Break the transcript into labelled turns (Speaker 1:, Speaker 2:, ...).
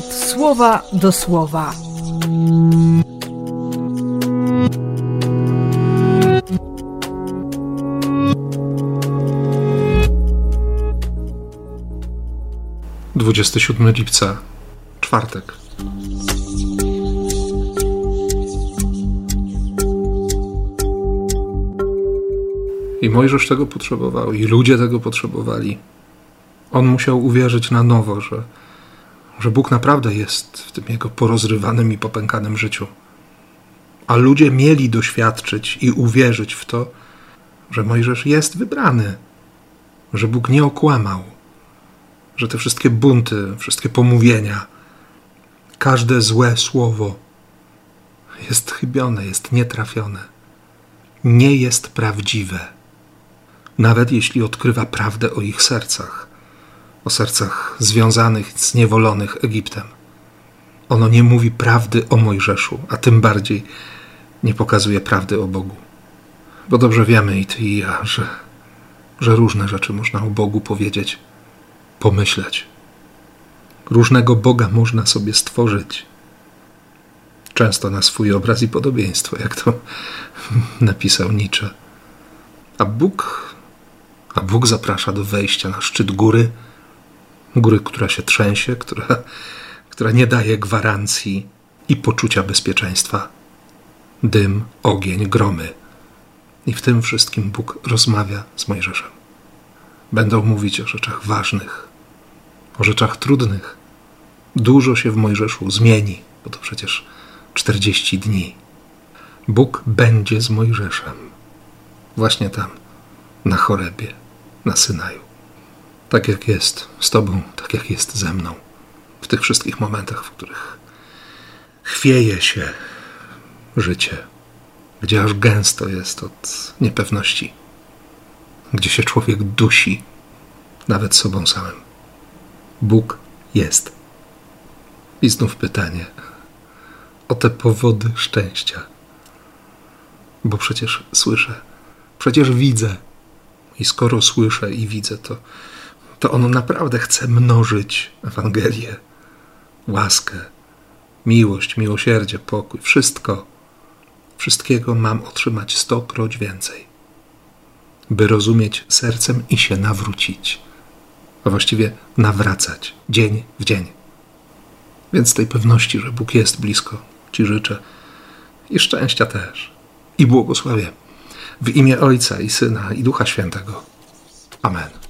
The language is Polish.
Speaker 1: słowa do słowa.
Speaker 2: Dwudziesty siódmy lipca, czwartek. I Mojżesz tego potrzebował, i ludzie tego potrzebowali. On musiał uwierzyć na nowo, że, że Bóg naprawdę jest w tym jego porozrywanym i popękanym życiu. A ludzie mieli doświadczyć i uwierzyć w to, że Mojżesz jest wybrany, że Bóg nie okłamał, że te wszystkie bunty, wszystkie pomówienia, każde złe słowo jest chybione, jest nietrafione, nie jest prawdziwe nawet jeśli odkrywa prawdę o ich sercach, o sercach związanych, zniewolonych Egiptem. Ono nie mówi prawdy o Mojżeszu, a tym bardziej nie pokazuje prawdy o Bogu. Bo dobrze wiemy i ty i ja, że, że różne rzeczy można o Bogu powiedzieć, pomyśleć. Różnego Boga można sobie stworzyć. Często na swój obraz i podobieństwo, jak to napisał Nietzsche. A Bóg a Bóg zaprasza do wejścia na szczyt góry, góry, która się trzęsie, która, która nie daje gwarancji i poczucia bezpieczeństwa. Dym, ogień, gromy. I w tym wszystkim Bóg rozmawia z Mojżeszem. Będą mówić o rzeczach ważnych, o rzeczach trudnych. Dużo się w Mojżeszu zmieni, bo to przecież 40 dni. Bóg będzie z Mojżeszem. Właśnie tam, na chorebie na Synaju. Tak jak jest z Tobą, tak jak jest ze mną. W tych wszystkich momentach, w których chwieje się życie, gdzie aż gęsto jest od niepewności, gdzie się człowiek dusi, nawet sobą samym. Bóg jest. I znów pytanie o te powody szczęścia. Bo przecież słyszę, przecież widzę, i skoro słyszę i widzę to, to ono naprawdę chce mnożyć Ewangelię, łaskę, miłość, miłosierdzie, pokój, wszystko. Wszystkiego mam otrzymać stokroć więcej, by rozumieć sercem i się nawrócić, a właściwie nawracać dzień w dzień. Więc tej pewności, że Bóg jest blisko, Ci życzę i szczęścia też, i błogosławię. W imię Ojca i Syna i Ducha Świętego. Amen.